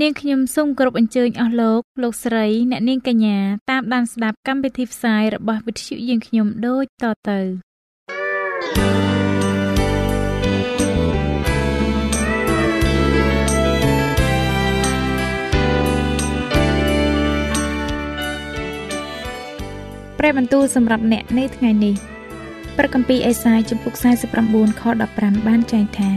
នាងខ្ញុំសូមគោរពអញ្ជើញអស់លោកលោកស្រីអ្នកនាងកញ្ញាតាមដានស្ដាប់កម្មវិធីផ្សាយរបស់វិទ្យុយើងខ្ញុំដូចតទៅព្រះបន្ទូលសម្រាប់អ្នកនៅថ្ងៃនេះព្រះគម្ពីរអេសាយជំពូក49ខ15បានចែងថា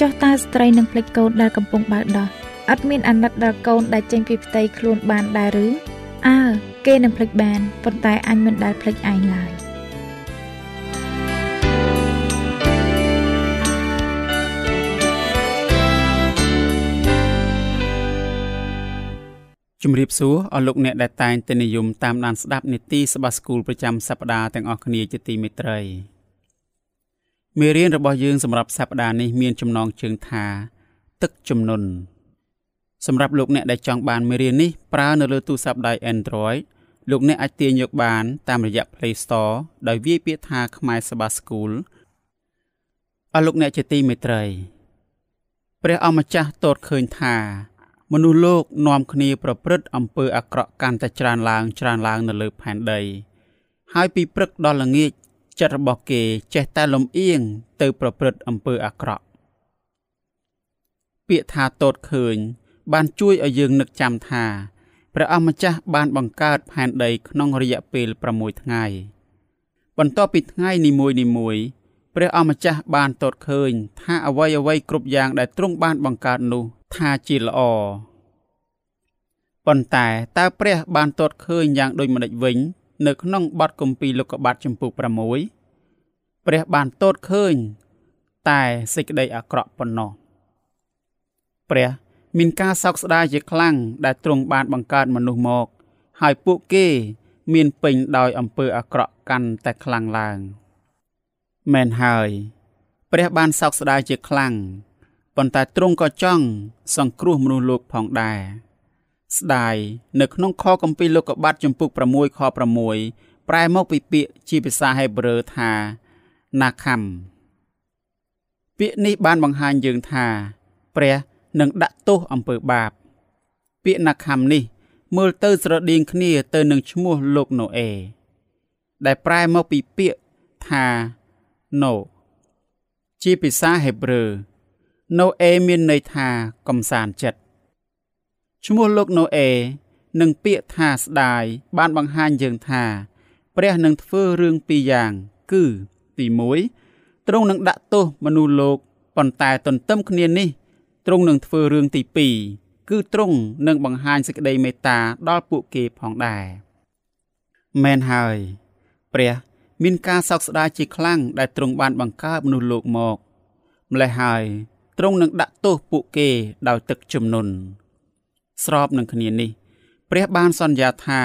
ចុះតើស្ត្រីនឹងភ្លេចកូនដែលកំពុងបើដោះ អត់មានអាណិតដល់កូនដែលចេញពីផ្ទៃខ្លួនបានដែរឬអើគេនឹងភ្លេចបានប៉ុន្តែអញមិនដែលភ្លេចឯងឡើយជំរាបសួរអស់លោកអ្នកដែលតែងតែនិយមតាមដានស្ដាប់នីតិសបាស្គូលប្រចាំសប្ដាហ៍ទាំងអស់គ្នាជាទីមេត្រីមេរៀនរបស់យើងសម្រាប់សប្តាហ៍នេះមានចំណងជើងថា ទឹកជំនន់ សម្រាប់លោកអ្នកដែលចង់បានមេរៀននេះប្រើនៅលើទូរស័ព្ទដៃ Android លោកអ្នកអាចទាញយកបានតាមរយៈ Play Store ដោយវាយពាក្យថាខ្មែរសបាស្គូលអស់លោកអ្នកជាទីមេត្រីព្រះអម្ចាស់ទតឃើញថា មនុស្សលោកនាំគ្នាប្រព្រឹត្តអំពើអាក្រក់កាន់តែច្រើនឡើងច្រើនឡើងនៅលើផែនដី ហើយពីព្រឹកដល់ល្ងាចចិត្តរបស់គេចេះតែលំអៀងទៅប្រព្រឹត្តអំពើអាក្រក់ពាក្យថាតតឃើញ បានជួយឲ្យយើងនឹកចាំថាព្រះអម្ចាស់បានបង្កើតផែនដីក្នុងរយៈពេល6ថ្ងៃបន្ទាប់ពីថ្ងៃនីមួយនីមួយព្រះអម្ចាស់បានតតឃើញ ថាអ្វីអ្វីគ្រប់យ៉ាងដែលទ្រង់បានបង្កើតនោះថាជាល្អប៉ុន្តែតើព្រះ បានតតឃើញយ៉ាងដូចម្តេចវិញ នៅក្នុងបទគម្ពីរលោកុបាទចំពុក6ព្រះបានតតឃើញ តែសេចក្តីអាក្រក់ប៉ុណ្ណោះព្រះ មានការសោកស្ដាយជាខ្លាំងដែលទ្រង់បានបង្កើតមនុស្សមក ហើយពួកគេ មានពេញដោយអំពើអាក្រក់កាន់តែខ្លាំងឡើងមែនហើយព្រះបានសោកស្ដាយជាខ្លាំងប៉ុន្តែទ្រង់ក៏ចង់សង្គ្រោះមនុស្សលោកផងដែរស្ដាយនៅក្នុងខគម្ពីរលោកុបាទចំពុក6ខ6ប្រែមកពីពាក្យជាភាសាហេប្រឺថាណាខាំពាក្យនេះបានបង្ហាញយើងថា ព្រះ នឹងដាក់ទោសអំពើបាប ពាក្យណាខាំនេះ មើលទៅស្រដៀងគ្នាទៅនឹងឈ្មោះលោកណូអេដែលប្រែមកពីពាក្យថាណូជាភាសាហេប្រឺណូអេមានន័យថាកំសាន្តចិត្តឈ្មោះលោកណូអេនិងពាក្យថាស្ដាយបានបង្ហាញយើងថា ព្រះនឹងធ្វើរឿងពីរយ៉ាង គឺទី1ទ្រង់នឹងដាក់ទោសមនុស្សលោកប៉ុន្តែទន្ទឹមគ្នានេះ ទ្រង់នឹងធ្វើរឿងទី2គឺទ្រង់នឹងបង្ហាញសេចក្តីមេត្តាដល់ពួកគេផងដែរមែនហើយ ព្រះមានការសោកស្ដាយជាខ្លាំងដែលទ្រង់បានបង្កើតមនុស្សលោកមកម្ល៉េះហើយទ្រង់នឹងដាក់ទោសពួកគេដោយទឹកជំនន់ស្របនឹងគ្នានេះ ព្រះបានសន្យាថា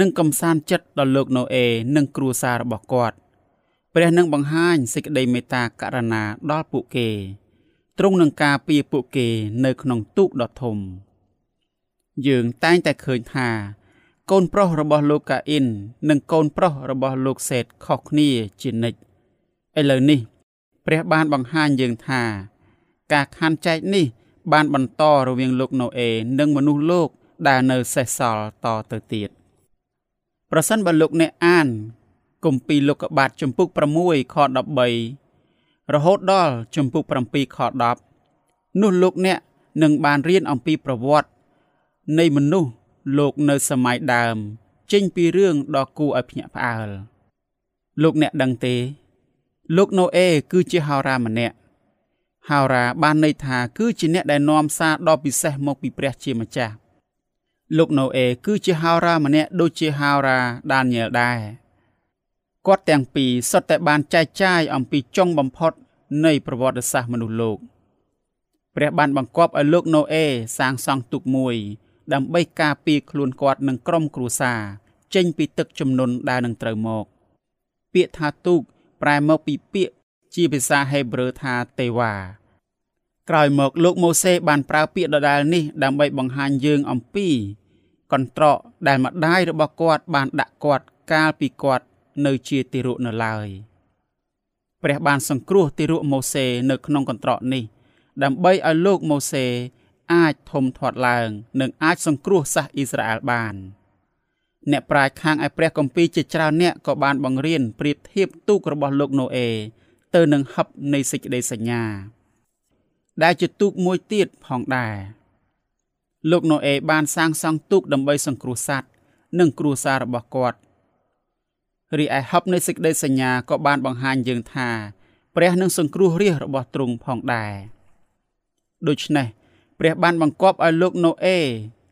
នឹងកំសាន្តចិត្តដល់លោកណូអេនិងគ្រួសាររបស់គាត់ ព្រះនឹងបង្ហាញសេចក្តីមេត្តាករុណាដល់ពួកគេ ទ្រង់នឹងការពារពួកគេនៅក្នុងទូកដ៏ធំ យើងតែងតែឃើញថា កូនប្រុសរបស់លោកកាអ៊ីន និងកូនប្រុសរបស់លោកសេតខុសគ្នាជានិច្ចឥឡូវនេះ ព្រះបានបង្ហាញយើងថា ការខណ្ឌចែកនេះ បានបន្តរវាងលោកណូអេនិងមនុស្សលោកដែលនៅសេសសល់តទៅទៀតប្រសិនបើលោកអ្នកអានគម្ពីរលោកុបាទចំពុក6ខ13 រហូតដល់ចំពុក7ខ10នោះលោកអ្នកនឹងបានរៀនអំពីប្រវត្តិនៃមនុស្សលោកនៅសម័យដើម ចេញពីរឿងដ៏គួរឲ្យភ្ញាក់ផ្អើលលោកអ្នកដឹងទេ លោកណូអេគឺជាហោរាម្នាក់ហោរាបានន័យថាគឺជាអ្នកដែលនាំសារដ៏ពិសេសមកពីព្រះជាម្ចាស់លោកណូអេគឺជាហោរាម្នាក់ដូចជាហោរាដានីយ៉ែលដែរ គាត់ទាំងពីរសុទ្ធតែបានចែកចាយអំពីចុងបំផុតនៃប្រវត្តិសាស្ត្រមនុស្សលោកព្រះបានបង្គាប់ឲ្យលោកណូអេសាងសង់ទូកមួយដើម្បីការពារខ្លួនគាត់និងក្រុមគ្រួសារចេញពីទឹកជំនន់ដែលនឹងត្រូវមក ពាក្យថាទូកប្រែមកពីពាក្យជាភាសាហេប្រឺថាទេវ៉ាក្រោយមកលោកម៉ូសេបានប្រើពាក្យដដែលនេះដើម្បីបង្ហាញយើងអំពី កន្ត្រកដែលម្ដាយរបស់គាត់បានដាក់គាត់កាលពីគាត់ នៅជាទារកនៅឡើយព្រះបានសង្គ្រោះទារកម៉ូសេនៅក្នុងកន្ត្រកនេះ ដើម្បីឲ្យលោកម៉ូសេអាចធំធាត់ឡើង និងអាចសង្គ្រោះសាសអ៊ីស្រាអែលបាន អ្នកប្រាជ្ញខាងឯព្រះគម្ពីរជាច្រើនអ្នកក៏បានបង្រៀនប្រៀបធៀបទូករបស់លោកណូអេទៅនឹងហឹបនៃសេចក្តីសញ្ញា ដែលជាទូកមួយទៀតផងដែរលោកណូអេបានសាងសង់ទូកដើម្បីសង្គ្រោះសត្វនិងគ្រួសាររបស់គាត់ រីឯហឹបនៃសេចក្តីសញ្ញាក៏បានបង្ហាញយើងថា ព្រះនឹងសង្គ្រោះរាជរបស់ទ្រង់ផងដែរដូច្នេះព្រះបានបង្គាប់ឲ្យលោកណូអេ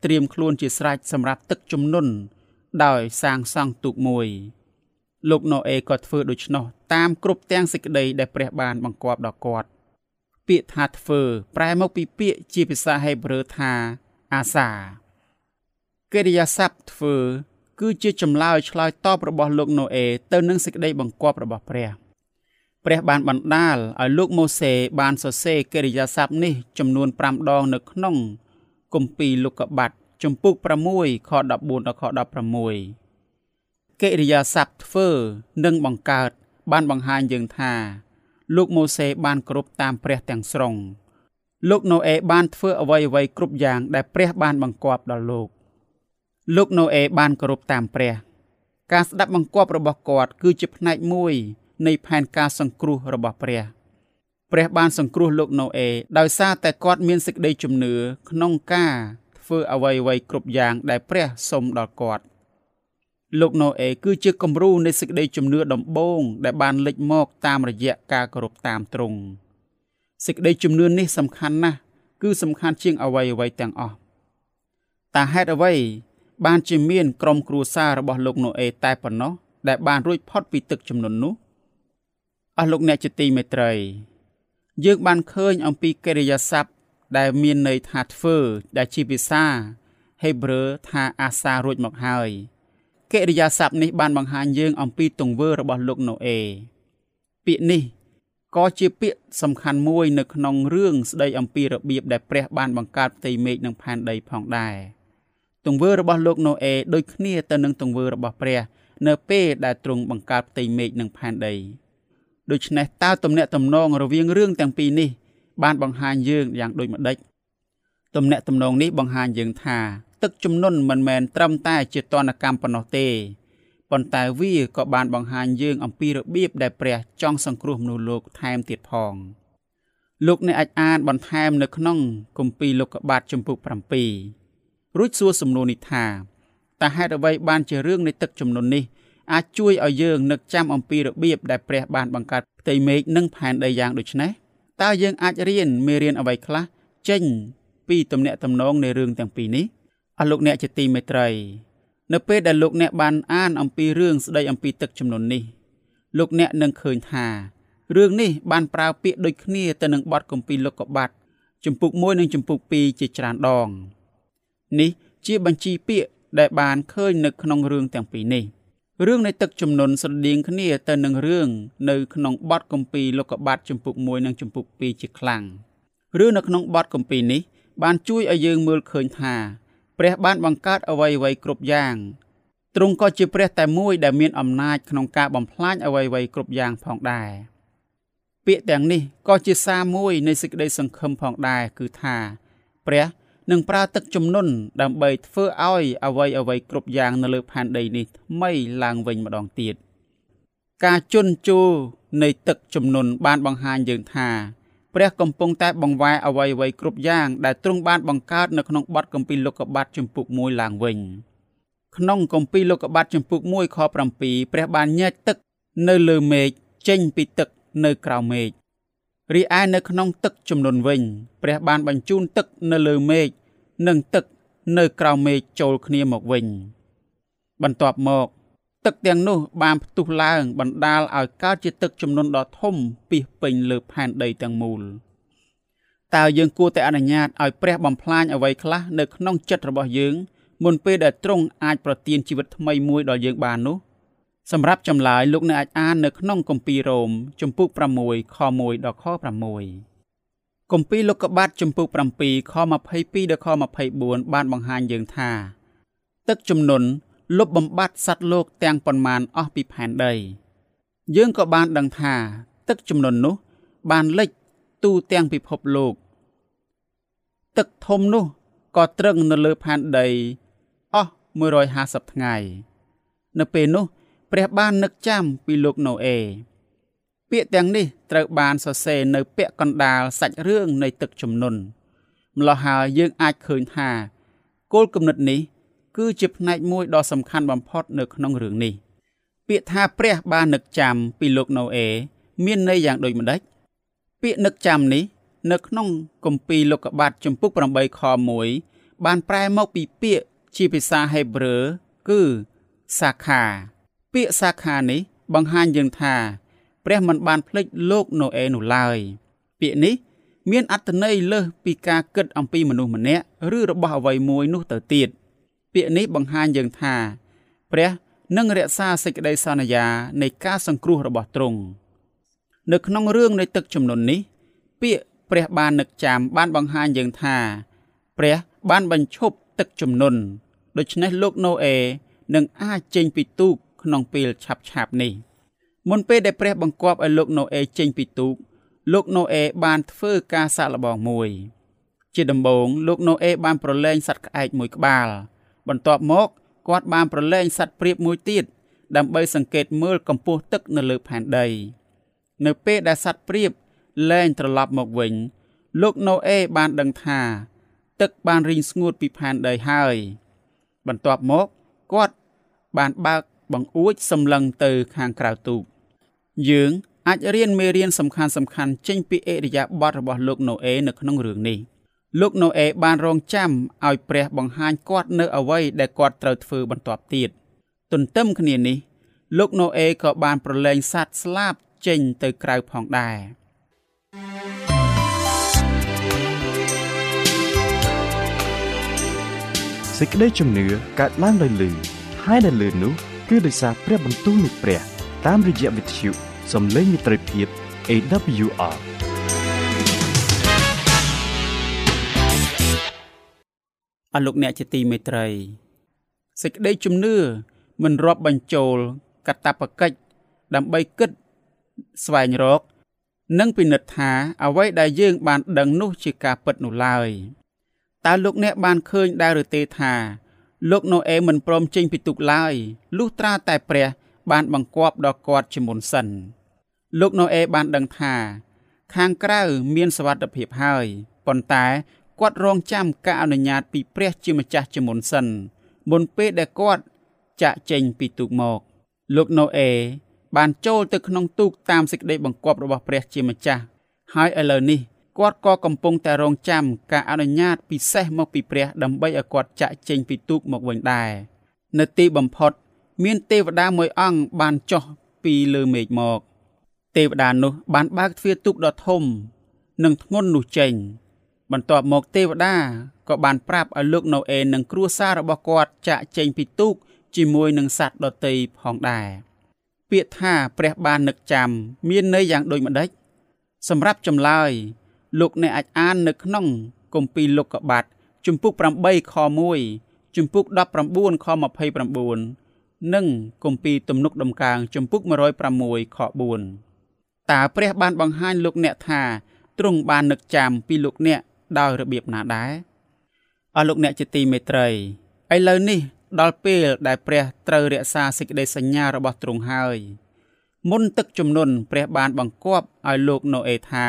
ត្រៀមខ្លួនជាស្រេចសម្រាប់ទឹកជំនន់ដោយសាងសង់ទូកមួយ លោកណូអេក៏ធ្វើដូច្នោះតាមគ្រប់ទាំងសេចក្តីដែលព្រះបានបង្គាប់ដល់គាត់ពាក្យថាធ្វើប្រែមកពីពាក្យជាភាសាហេប្រឺថាអាសាកិរិយាសព្ទធ្វើ គឺជាចម្លើយឆ្លើយតបរបស់លោកណូអេទៅនឹងសេចក្តីបង្គាប់របស់ព្រះព្រះបានបណ្ដាលឲ្យលោកម៉ូសេបានសរសេរកិរិយាសព្ទនេះចំនួន5ដងនៅក្នុងគម្ពីរលោកុបាតជំពូក6ខ14ដល់ខ16កិរិយាសព្ទធ្វើនិងបង្កើត បានបង្ហាញយើងថា លោកម៉ូសេបានគ្រប់តាមព្រះទាំងស្រុងលោកណូអេបានធ្វើអ្វីអ្វីគ្រប់យ៉ាងដែលព្រះបានបង្គាប់ដល់លោក លោកណូអេបានគោរពតាមព្រះ ការស្ដាប់បង្គាប់របស់គាត់គឺជាផ្នែកមួយនៃផែនការសង្គ្រោះរបស់ព្រះព្រះបានសង្គ្រោះលោកណូអេដោយសារតែគាត់មានសេចក្តីជំនឿក្នុងការធ្វើអ្វីអ្វីគ្រប់យ៉ាងដែលព្រះសុំដល់គាត់លោកណូអេគឺជាគំរូនៃសេចក្តីជំនឿដំបូងដែលបានលេចមកតាមរយៈការគោរពតាមទ្រង់សេចក្តីជំនឿនេះសំខាន់ណាស់គឺសំខាន់ជាងអ្វីអ្វីទាំងអស់តើហេតុអ្វី បានជាមានក្រុមគ្រួសាររបស់លោកណូអេតែប៉ុណ្ណោះដែលបានរួចផុតពីទឹកជំនន់នោះអស់លោកអ្នកជាទីមេត្រី យើងបានឃើញអំពីកិរិយាសព្ទដែលមានន័យថាធ្វើដែលជាភាសាហេប្រឺថាអាសារួចមកហើយកិរិយាសព្ទនេះបានបង្ហាញយើងអំពីទង្វើរបស់លោកណូអេពាក្យនេះក៏ជាពាក្យសំខាន់មួយនៅក្នុងរឿងស្ដីអំពីរបៀបដែលព្រះបានបង្កើតផ្ទៃមេឃនិងផែនដីផងដែរ ទង្វើរបស់លោកណូអេដូចគ្នាទៅនឹងទង្វើរបស់ព្រះ នៅពេលដែលទ្រង់បង្កើតផ្ទៃមេឃនិងផែនដីដូច្នេះតើទំនាក់ទំនងរវាងរឿងទាំងពីរនេះ បានបង្ហាញយើងយ៉ាងដូចម្ដេចទំនាក់ទំនងនេះបង្ហាញយើងថា ទឹកជំនន់មិនមែនត្រឹមតែជាទណ្ឌកម្មប៉ុណ្ណោះទេប៉ុន្តែវាក៏បានបង្ហាញយើងអំពីរបៀបដែលព្រះចង់សង្គ្រោះមនុស្សលោកថែមទៀតផងលោកអ្នកអាចអានបន្ថែមនៅក្នុងគម្ពីរលោកុបាទចំពុក7 រួចសួរសំណួរនេះថាតើហេតុអ្វីបានជារឿងនៃទឹកជំនន់នេះអាចជួយឲ្យយើងនឹកចាំអំពីរបៀបដែលព្រះបានបង្កើតផ្ទៃមេឃនិងផែនដីយ៉ាងដូចនេះតើយើងអាចរៀនមេរៀនអ្វីខ្លះចេញពីទំនាក់ទំនងនៃរឿងទាំងពីរនេះអស់លោកអ្នកជាទីមេត្រី នៅពេលដែលលោកអ្នកបានអានអំពីរឿងស្ដីអំពីទឹកជំនន់នេះលោកអ្នកនឹងឃើញថារឿងនេះបានប្រើពាក្យដូចគ្នាទៅនឹងបទគម្ពីរលោកុបាតជំពូក1និងជំពូក2ជាច្រើនដង នេះជាបញ្ជីពាក្យដែលបានឃើញនៅក្នុងរឿងទាំងពីរនេះរឿងនៃទឹកជំនន់ស្រដៀងគ្នាទៅនឹងរឿងនៅក្នុងបទគម្ពីរលោកុបាតជំពូក1និងជំពូក2ជាខ្លាំងរឿងនៅក្នុងបទគម្ពីរនេះ បានជួយឲ្យយើងមើលឃើញថាព្រះបានបង្កើតអ្វីអ្វីគ្រប់យ៉ាងទ្រង់ក៏ជាព្រះតែមួយដែលមានអំណាចក្នុងការបំផ្លាញអ្វីអ្វីគ្រប់យ៉ាងផងដែរពាក្យទាំងនេះក៏ជាសារមួយនៃសេចក្តីសង្ឃឹមផងដែរគឺថា ព្រះ នឹងប្រើទឹកជំនន់ដើម្បីធ្វើឲ្យអ្វីអ្វីគ្រប់យ៉ាងនៅលើផែនដីនេះថ្មីឡើងវិញម្ដងទៀតការជន់ជោនៃទឹកជំនន់បានបង្ហាញយើងថាព្រះកំពុងតែបង្វែរអ្វីអ្វីគ្រប់យ៉ាងដែលទ្រង់បានបង្កើតនៅក្នុងបទគម្ពីរលោកុបាតជំពូក1ឡើងវិញក្នុងគម្ពីរលោកុបាតជំពូក1ខ7ព្រះបានញែកទឹកនៅលើមេឃចេញពីទឹកនៅក្រៅមេឃរីឯនៅក្នុងទឹកជំនន់វិញ ព្រះបានបញ្ជូនទឹកនៅលើមេឃ និងទឹកនៅក្រៅមេឃចូលគ្នាមកវិញ បន្ទាប់មក ទឹកទាំងនោះបានផ្ទុះឡើងបណ្ដាលឲ្យកើតជាទឹកជំនន់ដ៏ធំពីសពេញលើផែនដីទាំងមូលតើយើងគួរតែអនុញ្ញាតឲ្យព្រះបំផ្លាញអ្វីខ្លះនៅក្នុងចិត្តរបស់យើងមុនពេលដែលទ្រង់អាចប្រទានជីវិតថ្មីមួយដល់យើងបាននោះសម្រាប់ចម្លើយលោកអ្នកអាចអាននៅក្នុងគម្ពីររ៉ូមជំពូក6ខ1ដល់ខ6 គម្ពីរលោកុបាទជំពូក7ខ22ដល់ខ24បានបង្ហាញយើងថា ទឹកជំនន់លុបបំបាត់សត្វលោកទាំងប៉ុន្មានអស់ពីផែនដី យើងក៏បានដឹងថា ទឹកជំនន់នោះ បានលិចទូទាំងពិភពលោក ទឹកធំនោះក៏ត្រឹងនៅលើផែនដីអស់150ថ្ងៃ នៅពេលនោះ ព្រះបាននឹកចាំពីលោកណូអេ ពាក្យទាំងនេះត្រូវបានសរសេរនៅពាក្យកណ្ដាលសាច់រឿងនៃទឹកជំនន់ម្ល៉េះហើយយើងអាចឃើញថាគោលគំនិតនេះគឺជាផ្នែកមួយដ៏សំខាន់បំផុតនៅក្នុងរឿងនេះ ពាក្យថាព្រះបាននឹកចាំពីលោកណូអេមានន័យយ៉ាងដូចម្ដេចពាក្យនឹកចាំនេះ នៅក្នុងគម្ពីរលោកុបាទជំពូក8ខ1បានប្រែមកពីពាក្យជាភាសាហេប្រឺគឺសាខា ពាក្យសាខានេះបង្ហាញយើងថា ព្រះមិនបានភ្លេចលោកណូអេនោះឡើយពាក្យនេះមានអត្ថន័យលើសពីការគិតអំពីមនុស្សម្នាក់ឬរបស់អ្វីមួយនោះទៅទៀតពាក្យនេះបង្ហាញយើងថា ព្រះនឹងរក្សាសេចក្តីសន្យានៃការសង្គ្រោះរបស់ទ្រង់នៅក្នុងរឿងនៃទឹកជំនន់នេះពាក្យព្រះបាននឹកចាំបានបង្ហាញយើងថា ព្រះបានបញ្ឈប់ទឹកជំនន់ដូច្នេះលោកណូអេនឹងអាចចេញពីទូកក្នុងពេលឆាប់ឆាប់នេះ មុនពេលដែលព្រះបង្គាប់ឲ្យលោកណូអេចេញពីទូក លោកណូអេបានធ្វើការសាកល្បងមួយ ជាដំបូងលោកណូអេបានប្រឡែងសត្វក្អែកមួយក្បាល បន្ទាប់មកគាត់បានប្រឡែងសត្វព្រាបមួយទៀតដើម្បីសង្កេតមើលកម្ពស់ទឹកនៅលើផែនដី នៅពេលដែលសត្វព្រាបលែងត្រឡប់មកវិញ លោកណូអេបានដឹងថា ទឹកបានរីងស្ងួតពីផែនដីហើយ បន្ទាប់មកគាត់បានបើកបង្អួចសម្លឹងទៅខាងក្រៅទូក យើងអាចរៀនមេរៀនសំខាន់សំខាន់ចេញពីអេរិយាបថរបស់លោកណូអេនៅក្នុងរឿងនេះលោកណូអេបានរងចាំឲ្យព្រះបង្ហាញគាត់នៅអ្វីដែលគាត់ត្រូវធ្វើបន្ទាប់ទៀតទន្ទឹមគ្នានេះលោកណូអេក៏បានប្រឡែងសត្វស្លាបចេញទៅក្រៅផងដែរសេចក្តីជំនឿកើតឡើងដោយលឺហើយដែលលឺនោះគឺដោយសារព្រះបន្ទូលនៃព្រះតាមរយៈវិទ្យុ សំឡេងមិត្តភាព AWR អរលោកអ្នកជាទីមេត្រីសេចក្តីជំនឿមិនរាប់បញ្ចូលកតបកិច្ចដើម្បីគិតស្វែងរក និងពិនិត្យថាអ្វីដែលយើងបានដឹងនោះជាការពិតនោះឡើយតើលោកអ្នកបានឃើញដែរឬទេថាលោកណូអេមិនព្រមចេញពីទូកឡើយលុះត្រាតែព្រះបានបង្គាប់ដល់គាត់ជាមុនសិន លោកណូអេបានដឹងថា ខាងក្រៅមានសវត្ថភាពហើយប៉ុន្តែគាត់រងចាំការអនុញ្ញាតពីព្រះជាម្ចាស់ជាមុនសិន មុនពេលដែលគាត់ចាក់ចេញពីទូកមក លោកណូអេបានចូលទៅក្នុងទូកតាមសេចក្តីបង្គាប់របស់ព្រះជាម្ចាស់ហើយឥឡូវនេះគាត់ក៏កំពុងតែរងចាំការអនុញ្ញាតពិសេសមកពីព្រះដើម្បីឲ្យគាត់ចាក់ចេញពីទូកមកវិញដែរនៅទីបំផុត មានទេវតាមួយអង្គបានចុះពីលើមេឃមក ទេវតានោះបានបើកទ្វារទូកដ៏ធំ និងធ្ងន់នោះចេញ បន្ទាប់មកទេវតាក៏បានប្រាប់ឲ្យលោកណូអេនិងគ្រួសាររបស់គាត់ចាក់ចេញពីទូកជាមួយនឹងសត្វដទៃផងដែរពាក្យថាព្រះបាននឹកចាំ មានន័យយ៉ាងដូចម្ដេចសម្រាប់ចម្លើយ លោកអ្នកអាចអាននៅក្នុងគម្ពីរលោកុបាទជំពូក8ខ1ជំពូក19ខ29និងគម្ពីរទំនុកដំកើងជំពូក106ខ4 តើព្រះបានបង្ហាញលោកអ្នកថាទ្រង់បាននឹកចាំពីលោកអ្នកដោយរបៀបណាដែរអស់លោកអ្នកជាទីមេត្រីឥឡូវនេះដល់ពេលដែលព្រះត្រូវរក្សាសេចក្តីសញ្ញារបស់ទ្រង់ហើយមុនទឹកជំនន់ព្រះបានបង្គាប់ឲ្យលោកណូអេថា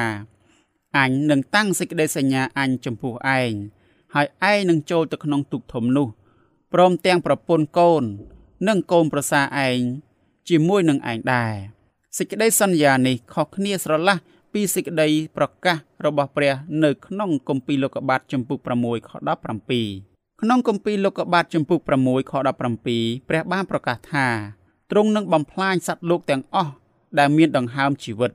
អញនឹងតាំងសេចក្តីសញ្ញាអញចំពោះឯងហើយឯងនឹងចូលទៅក្នុងទូកធំនោះព្រមទាំងប្រពន្ធកូន និងកូនប្រសាឯងជាមួយនឹងឯងដែរ សេចក្តីសន្យានេះខុសគ្នាស្រឡះពីសេចក្តីប្រកាសរបស់ព្រះ នៅក្នុងគម្ពីរលោកុបាទចំពុក6ខ17ក្នុងគម្ពីរលោកុបាទចំពុក6ខ17ព្រះបានប្រកាសថាទ្រង់នឹងបំផ្លាញសត្វលោកទាំងអស់ដែលមានដង្ហើមជីវិត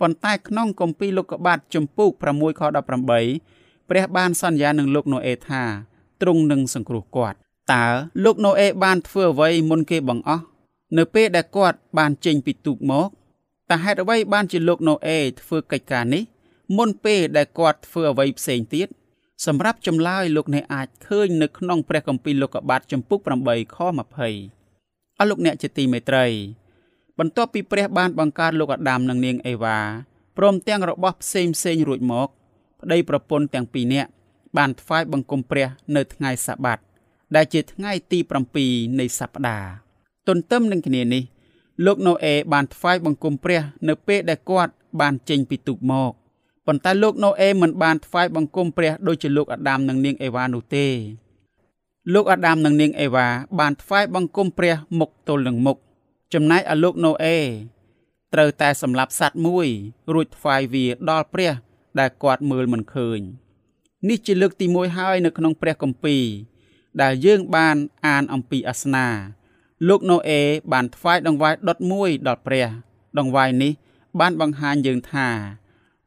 ប៉ុន្តែក្នុងគម្ពីរលោកុបាទជំពូក6ខ18ព្រះបានសន្យានឹងលោកណូអេថាទ្រង់នឹងសង្គ្រោះគាត់តើលោកណូអេបានធ្វើអ្វីមុនគេបង្អស់នៅពេលដែលគាត់បានចេញពីទូកមក តើហេតុអ្វីបានជាលោកណូអេធ្វើកិច្ចការនេះមុនពេលដែលគាត់ធ្វើអ្វីផ្សេងទៀតសម្រាប់ចម្លើយលោកអ្នកអាចឃើញនៅក្នុងព្រះគម្ពីរលោកុបាទចំពុក8ខ20អស់លោកអ្នកជាទីមេត្រី បន្ទាប់ពីព្រះបានបង្កើតលោកអាដាមនិងនាងអេវ៉ាព្រមទាំងរបស់ផ្សេងផ្សេងរួចមកប្តីប្រពន្ធទាំងពីរនាក់បានថ្វាយបង្គំព្រះនៅថ្ងៃសាបាតដែលជាថ្ងៃទី7នៃសប្តាហ៍ទន្ទឹមនឹងគ្នានេះ លោកណូអេបានថ្វាយបង្គំព្រះ នៅពេលដែលគាត់បានចេញពីទូកមកប៉ុន្តែលោកណូអេមិនបានថ្វាយបង្គំព្រះដូចជាលោកអាដាមនិងនាងអេវ៉ានោះទេលោកអាដាមនិងនាងអេវ៉ាបានថ្វាយបង្គំព្រះមុខទល់នឹងមុខចំណែកឯលោកណូអេត្រូវតែសម្លាប់សត្វមួយ រួចថ្វាយវាដល់ព្រះ ដែលគាត់មើលមិនឃើញនេះជាលើកទី1ហើយនៅក្នុងព្រះគម្ពីរដែលយើងបានអានអំពីអាសនា លោកណូអេបានថ្វាយដង្វាយដុតមួយដល់ព្រះ ដង្វាយនេះ បានបង្ហាញយើងថា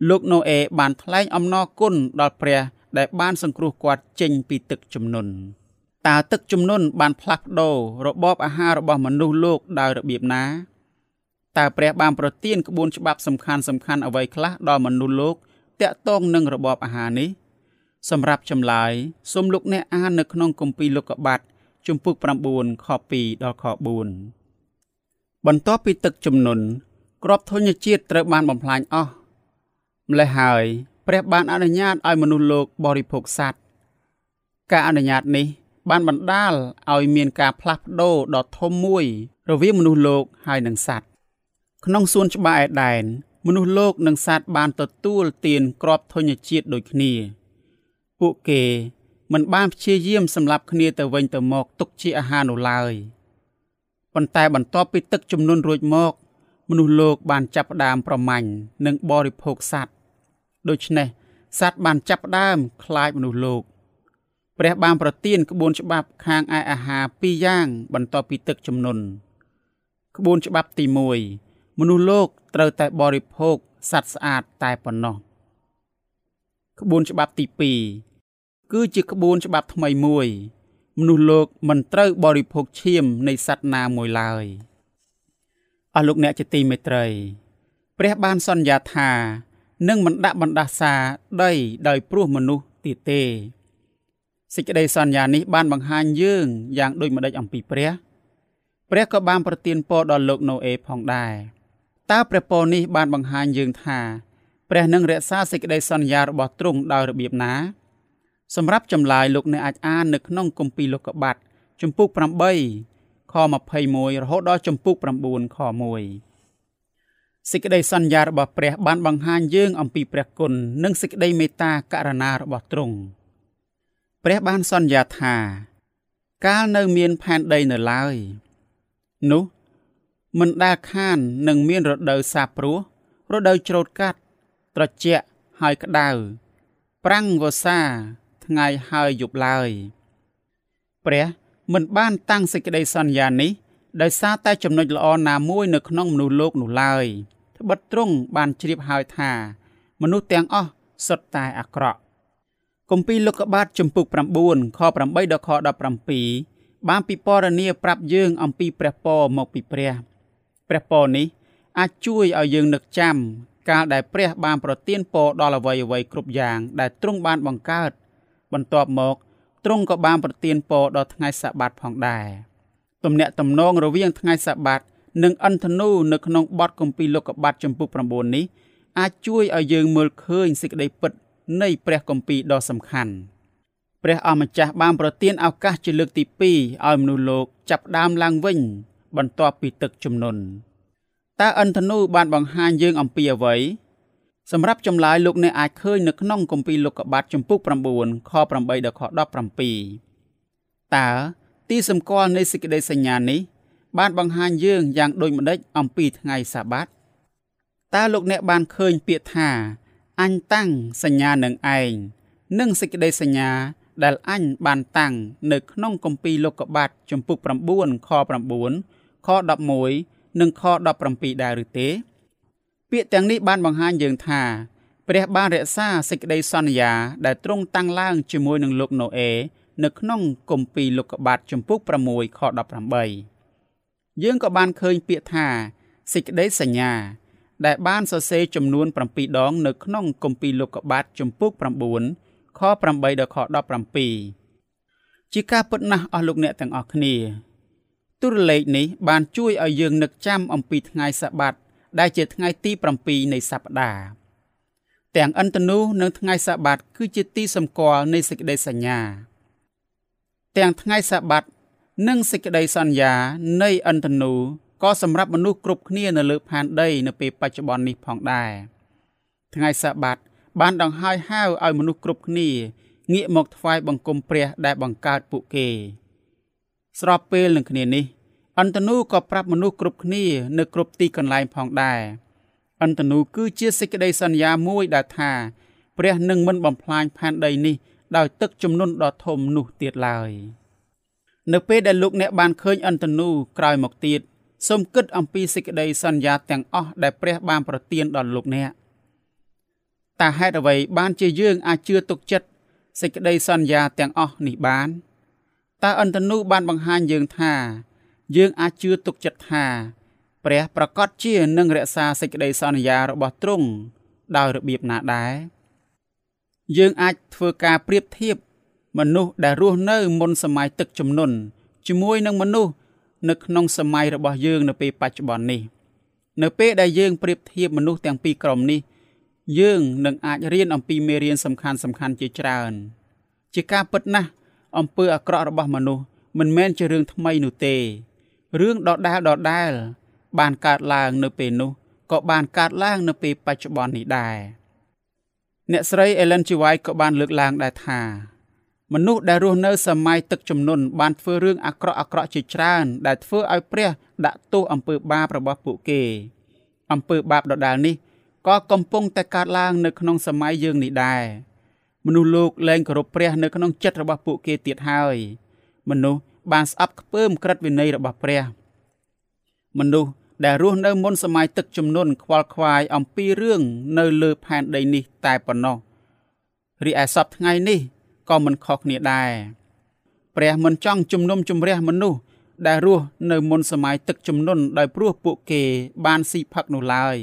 លោកណូអេបានថ្លែងអំណរគុណដល់ព្រះ ដែលបានសង្គ្រោះគាត់ចេញពីទឹកជំនន់តើទឹកជំនន់បានផ្លាស់ប្ដូររបបអាហាររបស់មនុស្សលោកដោយរបៀបណាតើព្រះបានប្រទានក្បួនច្បាប់សំខាន់សំខាន់អ្វីខ្លះដល់មនុស្សលោកតាក់ទងនឹងរបបអាហារនេះសម្រាប់ចម្លើយសូមលោកអ្នកអាននៅក្នុងគម្ពីរលោកុបាទ ជំពូក9ខ2ដល់ខ4បន្ទាប់ពីទឹកជំនន់ក្របធញ្ញជាតិត្រូវបានបំផ្លាញអស់ម្លេះហើយព្រះបានអនុញ្ញាតឲ្យមនុស្សលោកបរិភោគសត្វការអនុញ្ញាតនេះ បានបណ្ដាលឲ្យមានការផ្លាស់ប្ដូរដ៏ធំមួយ រវាងមនុស្សលោកហើយនិងសត្វក្នុងសួនច្បារអេដែនមនុស្សលោកនិងសត្វបានទទួលទានក្របធញ្ញជាតិដូចគ្នា ពួកគេ មិនបានព្យាយាមសម្លាប់គ្នាទៅវិញទៅមកទុកជាអាហារនោះឡើយប៉ុន្តែបន្ទាប់ពីទឹកជំនន់រួចមក មនុស្សលោកបានចាប់ផ្ដើមប្រមាញ់និងបរិភោគសត្វដូច្នេះសត្វបានចាប់ផ្ដើមខ្លាចមនុស្សលោកព្រះបានប្រទានក្បួនច្បាប់ខាងឯអាហារពីរយ៉ាងបន្ទាប់ពីទឹកជំនន់ក្បួនច្បាប់ទី1មនុស្សលោកត្រូវតែបរិភោគសត្វស្អាតតែប៉ុណ្ណោះក្បួនច្បាប់ទី2 គឺជាក្បួនច្បាប់ថ្មីមួយ មនុស្សលោកមិនត្រូវបរិភោគឈាមនៃសត្វណាមួយឡើយអស់លោកអ្នកជាទីមេត្រីព្រះបានសន្យាថានឹងមិនដាក់បណ្ដាសាដីដោយព្រោះមនុស្សទៀតទេសេចក្តីសន្យានេះបានបង្ហាញយើងយ៉ាងដូចម្តេចអំពីព្រះព្រះក៏បានប្រទានពរដល់លោកណូអេផងដែរតើព្រះពរនេះបានបង្ហាញយើងថា ព្រះនឹងរក្សាសេចក្តីសន្យារបស់ទ្រង់ដោយរបៀបណា សម្រាប់ចម្លើយលោកអ្នកអាចអាននៅក្នុងគម្ពីរលោកុបាទជំពូក8ខ21រហូតដល់ជំពូក9ខ1សេចក្តីសន្យារបស់ព្រះបានបង្ហាញយើងអំពីព្រះគុណនិងសេចក្តីមេត្តាករុណារបស់ទ្រង់ព្រះបានសន្យាថា កាលនៅមានផែនដីនៅឡើយនោះមិនដែលខាននឹងមានរដូវសាព្រោះរដូវច្រូតកាត់ត្រជាក់ហើយក្តៅប្រាំងវស្សា ថ្ងៃហើយយប់ឡើយព្រះមិនបានតាំងសេចក្តីសន្យានេះដោយសារតែចំណុចល្អណាមួយនៅក្នុងមនុស្សលោកនោះឡើយត្បិតទ្រង់បានជ្រាបហើយថា មនុស្សទាំងអស់សុទ្ធតែអាក្រក់គម្ពីរលោកុបាទជំពូក9ខ8ដល់ខ17បានពិពណ៌នាប្រាប់យើងអំពីព្រះពរមកពីព្រះព្រះពរនេះ អាចជួយឲ្យយើងនឹកចាំ កាលដែលព្រះបានប្រទានពរដល់អ្វីអ្វីគ្រប់យ៉ាង ដែលទ្រង់បានបង្កើត បន្ទាប់មកទ្រង់ក៏បានប្រទានពរដល់ថ្ងៃសបាតផងដែរទំនាក់ទំនងរវាងថ្ងៃសបាតនិងអន្តនូនៅក្នុងបទគម្ពីរលោកុបាទចំពុក9នេះអាចជួយឲ្យយើងមើលឃើញសេចក្តីពិតនៃព្រះគម្ពីរដ៏សំខាន់ព្រះអម្ចាស់បានប្រទានឱកាសជាលើកទី2ឲ្យមនុស្សលោកចាប់ដើមឡើងវិញ បន្ទាប់ពីទឹកជំនន់តើអន្តនូបានបង្ហាញយើងអំពីអ្វី សម្រាប់ចម្លើយលោកអ្នកអាចឃើញនៅក្នុងគម្ពីរលោកុបាទចំពុក9ខ8ដល់ខ17តើទីសម្គាល់នៃសេចក្តីសញ្ញានេះ បានបង្ហាញយើងយ៉ាងដូចម្តេចអំពីថ្ងៃសាបាតតើលោកអ្នកបានឃើញពាក្យថាអញតាំងសញ្ញានឹងឯងនិងសេចក្តីសញ្ញាដែលអញបានតាំងនៅក្នុងគម្ពីរលោកុបាទចំពុក9ខ9ខ11និងខ17ដែរឬទេ ពាក្យទាំងនេះបានបង្ហាញយើងថាព្រះបានរក្សាសេចក្តីសន្យាដែលទ្រង់តាំងឡើងជាមួយនឹងលោកណូអេនៅក្នុងគម្ពីរលោកុបាទចំពុក6ខ18យើងក៏បានឃើញពាក្យថាសេចក្តីសញ្ញាដែលបានសរសេរចំនួន7ដងនៅក្នុងគម្ពីរលោកុបាទចំពុក9ខ8ដល់ខ17ជាការពិតណាស់អស់លោកអ្នកទាំងអស់គ្នាទូរលេខនេះបានជួយឲ្យយើងនឹកចាំអំពីថ្ងៃសបាត ដែលជាថ្ងៃទី7នៃសប្តាហ៍ទាំងអន្តនូនិងថ្ងៃសបាតគឺជាទីសម្គាល់នៃសេចក្តីសញ្ញា ទាំងថ្ងៃសបាតនិងសេចក្តីសន្យានៃអន្តនូក៏សម្រាប់មនុស្សគ្រប់គ្នានៅលើផែនដីនៅពេលបច្ចុប្បន្ននេះផងដែរថ្ងៃសបាតបានដង្ហើយហៅឲ្យមនុស្សគ្រប់គ្នាងាកមកថ្វាយបង្គំព្រះដែលបង្កើតពួកគេ ស្របពេលនឹងគ្នានេះ អន្តនូក៏ប្រាប់មនុស្សគ្រប់គ្នានៅគ្រប់ទីកន្លែងផងដែរអន្តនូគឺជាសេចក្តីសន្យាមួយដែលថាព្រះនឹងមិនបំផ្លាញផែនដីនេះដោយទឹកជំនន់ដ៏ធំនោះទៀតឡើយនៅពេលដែលលោកអ្នកបានឃើញអន្តនូក្រោយមកទៀតសូមគិតអំពីសេចក្តីសន្យាទាំងអស់ដែលព្រះបានប្រទានដល់លោកអ្នកតើហេតុអ្វីបានជាយើងអាចជឿទុកចិត្តសេចក្តីសន្យាទាំងអស់នេះបានតើអន្តនូបានបង្ហាញយើងថា យើងអាចជឿទុកចិត្តថាព្រះប្រកាសជានឹងរក្សាសេចក្តីសន្យារបស់ទ្រង់ដោយរបៀបណាដែរយើងអាចធ្វើការប្រៀបធៀបមនុស្សដែលរស់នៅមុនសម័យទឹកជំនន់ជាមួយនឹងមនុស្សនៅក្នុងសម័យរបស់យើងនៅពេលបច្ចុប្បន្ននេះនៅពេលដែលយើងប្រៀបធៀបមនុស្សទាំងពីរក្រុមនេះ យើងនឹងអាចរៀនអំពីមេរៀនសំខាន់សំខាន់ជាច្រើន ជាការពិតណាស់អំពើអាក្រក់របស់មនុស្សមិនមែនជារឿងថ្មីនោះទេ រឿងដដែលដដែលបានកើតឡើងនៅពេលនោះក៏បានកើតឡើងនៅពេលបច្ចុប្បន្ននេះដែរអ្នកស្រី Ellen G. White ក៏បានលើកឡើងដែរថាមនុស្សដែលរស់នៅសម័យទឹកជំនន់បានធ្វើរឿងអាក្រក់អាក្រក់ជាច្រើន ដែលធ្វើឲ្យព្រះ ដាក់ទោសអំពើបាបរបស់ពួកគេអំពើបាបដដែលនេះក៏កំពុងតែកើតឡើងនៅក្នុងសម័យយើងនេះដែរមនុស្សលោកលែងគោរពព្រះ នៅក្នុងចិត្តរបស់ពួកគេទៀតហើយមនុស្ស បានស្អប់ខ្ពើមក្រិតវិន័យរបស់ព្រះមនុស្សដែលរស់នៅមុនសម័យទឹកជំនន់ខ្វល់ខ្វាយអំពីរឿងនៅលើផែនដីនេះតែប៉ុណ្ណោះរីឯសពថ្ងៃនេះក៏មិនខុសគ្នាដែរព្រះមិនចង់ជំនុំជម្រះមនុស្សដែលរស់នៅមុនសម័យទឹកជំនន់ដោយព្រោះពួកគេបានស៊ីផឹកនោះឡើយ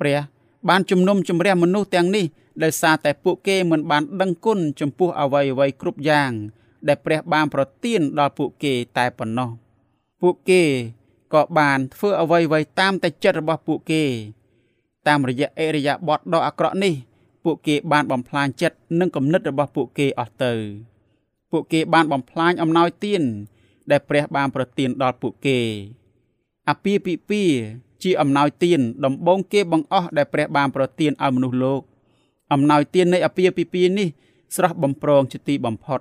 ព្រះបានជំនុំជម្រះមនុស្សទាំងនេះដោយសារតែពួកគេមិនបានដឹងគុណចំពោះអ្វីអ្វីគ្រប់យ៉ាង ដែលព្រះបានប្រទានដល់ពួកគេតែប៉ុណ្ណោះពួកគេក៏បានធ្វើអ្វីៗតាមតែចិត្តរបស់ពួកគេ តាមរយៈអេរិយាបថដ៏អាក្រក់នេះ ពួកគេបានបំផ្លាញចិត្តនិងគំនិតរបស់ពួកគេអស់ទៅ ពួកគេបានបំផ្លាញអំណោយទានដែលព្រះបានប្រទានដល់ពួកគេអាពាហ៍ពិពាហ៍ជាអំណោយទានដំបូងគេបង្អស់ដែលព្រះបានប្រទានឲ្យមនុស្សលោក អំណោយទាននៃអាពាហ៍ពិពាហ៍នេះស្រស់បំព្រងជាទីបំផុត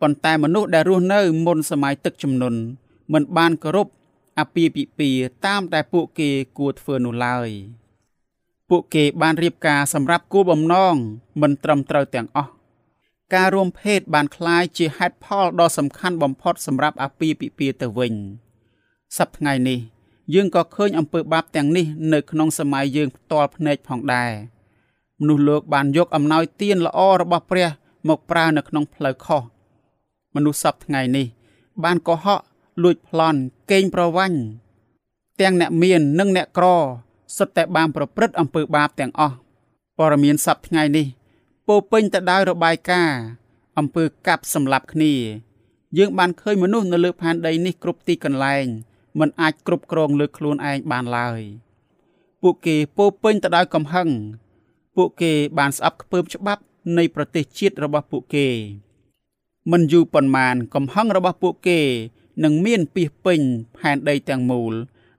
ប៉ុន្តែមនុស្សដែលរស់នៅមុនសម័យទឹកជំនន់មិនបានគោរពអាពាហ៍ពិពាហ៍តាមតែពួកគេគួរធ្វើនោះឡើយពួកគេបានរៀបការសម្រាប់គោលបំណងមិនត្រឹមត្រូវទាំងអស់ការរួមភេទបានคล้ายជាហេតុផលដ៏សំខាន់បំផុតសម្រាប់អាពាហ៍ពិពាហ៍ទៅវិញសប្តាហ៍ថ្ងៃនេះយើងក៏ឃើញអំពើបាបទាំងនេះនៅក្នុងសម័យយើងផ្ទាល់ភ្នែកផងដែរមនុស្សលោកបានយកអំណោយទានល្អរបស់ព្រះមកប្រើនៅក្នុងផ្លូវខុស មនុស្សសពថ្ងៃនេះ បានកុហកលួចប្លន់កេងប្រវ័ញ្ចទាំងអ្នកមាននិងអ្នកក្រសុទ្ធតែបានប្រព្រឹត្តអំពើបាបទាំងអស់ព័ត៌មានសប្តាហ៍ថ្ងៃនេះពោពេញទៅដោយរបាយការណ៍អំពើកាប់សម្លាប់គ្នា យើងបានឃើញមនុស្សនៅលើផែនដីនេះគ្រប់ទីកន្លែងមិនអាចគ្រប់គ្រងលើខ្លួនឯងបានឡើយពួកគេពោពេញទៅដោយកំហឹងពួកគេបានស្អប់ខ្ពើមច្បាប់នៃប្រទេសជាតិរបស់ពួកគេ មិនយូរប៉ុន្មានកំហឹងរបស់ពួកគេនឹងមានពីពេញផែនដីទាំងមូល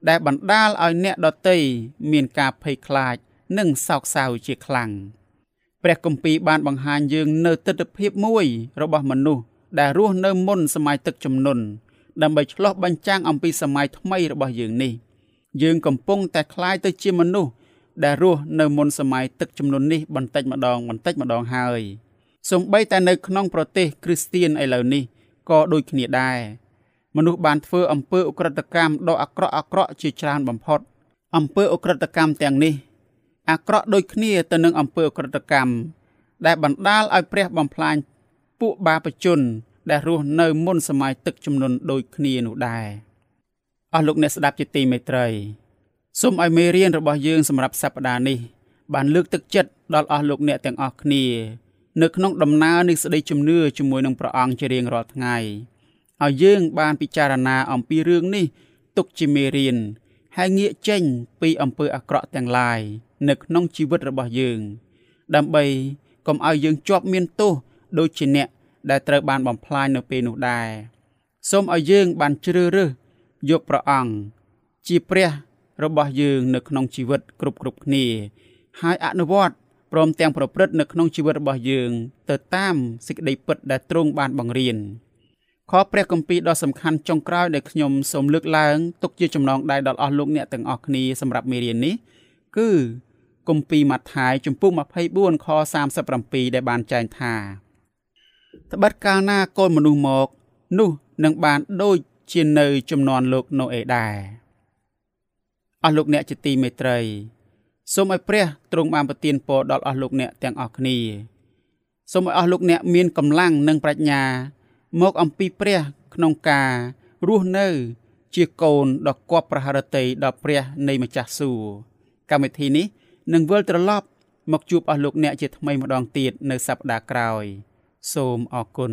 ដែលបណ្ដាលឲ្យអ្នកដតីមានការភ័យខ្លាច និងសោកសៅជាខ្លាំងព្រះគម្ពីរបានបង្ហាញយើងនៅទស្សនវិជ្ជាមួយ របស់មនុស្សដែលរស់នៅមុនសម័យទឹកជំនន់ដើម្បីឆ្លោះបញ្ចាំងអំពីសម័យថ្មីរបស់យើងនេះ យើងកំពុងតែคล้ายទៅជាមនុស្សដែលរស់នៅមុនសម័យទឹកជំនន់នេះបន្តិចម្ដងបន្តិចម្ដងហើយ សូម្បីតែនៅក្នុងប្រទេសគ្រីស្ទៀនឥឡូវនេះក៏ដូចគ្នាដែរមនុស្សបានធ្វើអំពើអក្រិតកម្មដ៏អាក្រក់អាក្រក់ជាច្រើនបំផុតអំពើអក្រិតកម្មទាំងនេះអាក្រក់ដូចគ្នាទៅនឹងអំពើអក្រិតកម្មដែលបណ្ដាលឲ្យព្រះបំផ្លាញពួកបាបជន ដែលរស់នៅមុនសម័យទឹកជំនន់ដូចគ្នានោះដែរអស់លោកអ្នកស្ដាប់ជាទីមេត្រីសូមឲ្យមេរៀនរបស់យើងសម្រាប់សប្តាហ៍នេះបានលើកទឹកចិត្តដល់អស់លោកអ្នកទាំងអស់គ្នា នៅក្នុងដំណើរនៃសេចក្តីជំនឿជាមួយនឹងព្រះអង្គជារៀងរាល់ថ្ងៃឲ្យយើងបានពិចារណាអំពីរឿងនេះទុកជាមេរៀនហើយងាកចេញពីអំពើអាក្រក់ទាំងឡាយនៅក្នុងជីវិតរបស់យើង ដើម្បីកុំឲ្យយើងជាប់មានទោសដូចជាអ្នកដែលត្រូវបានបំផ្លាញនៅពេលនោះដែរសូមឲ្យយើងបានជ្រើសរើសយកព្រះអង្គជាព្រះរបស់យើងនៅក្នុងជីវិតគ្រប់គ្រប់គ្នា ហើយអនុវត្ត ព្រមទាំងប្រព្រឹត្តនៅក្នុងជីវិតរបស់យើង ទៅតាមសេចក្តីពិតដែលទ្រង់បានបង្រៀនខព្រះគម្ពីរដ៏សំខាន់ចុងក្រោយដែលខ្ញុំសូមលើកឡើងទុកជាចំណងដៃដល់អស់លោកអ្នកទាំងអស់គ្នាសម្រាប់មេរៀននេះ គឺគម្ពីរម៉ាថាយជំពូក24ខ37ដែលបានចែងថាត្បិតកាលណាកូនមនុស្សមក នោះនឹងបានដូចជានៅចំនួនលោកណូអេដែរអស់លោកអ្នកជាទីមេត្រី សូមឲ្យព្រះទ្រង់បានប្រទានពរដល់អស់លោកអ្នកទាំងអស់គ្នាសូមឲ្យអស់លោកអ្នកមានកម្លាំងនិងប្រាជ្ញា មកអំពីព្រះក្នុងការរស់នៅ ជាកូនដ៏គប់ប្រហារតីដល់ព្រះនៃម្ចាស់សួគ៌កម្មវិធីនេះនឹងវិលត្រឡប់ មកជួបអស់លោកអ្នកជាថ្មីម្ដងទៀតនៅសប្តាហ៍ក្រោយ សូមអរគុណ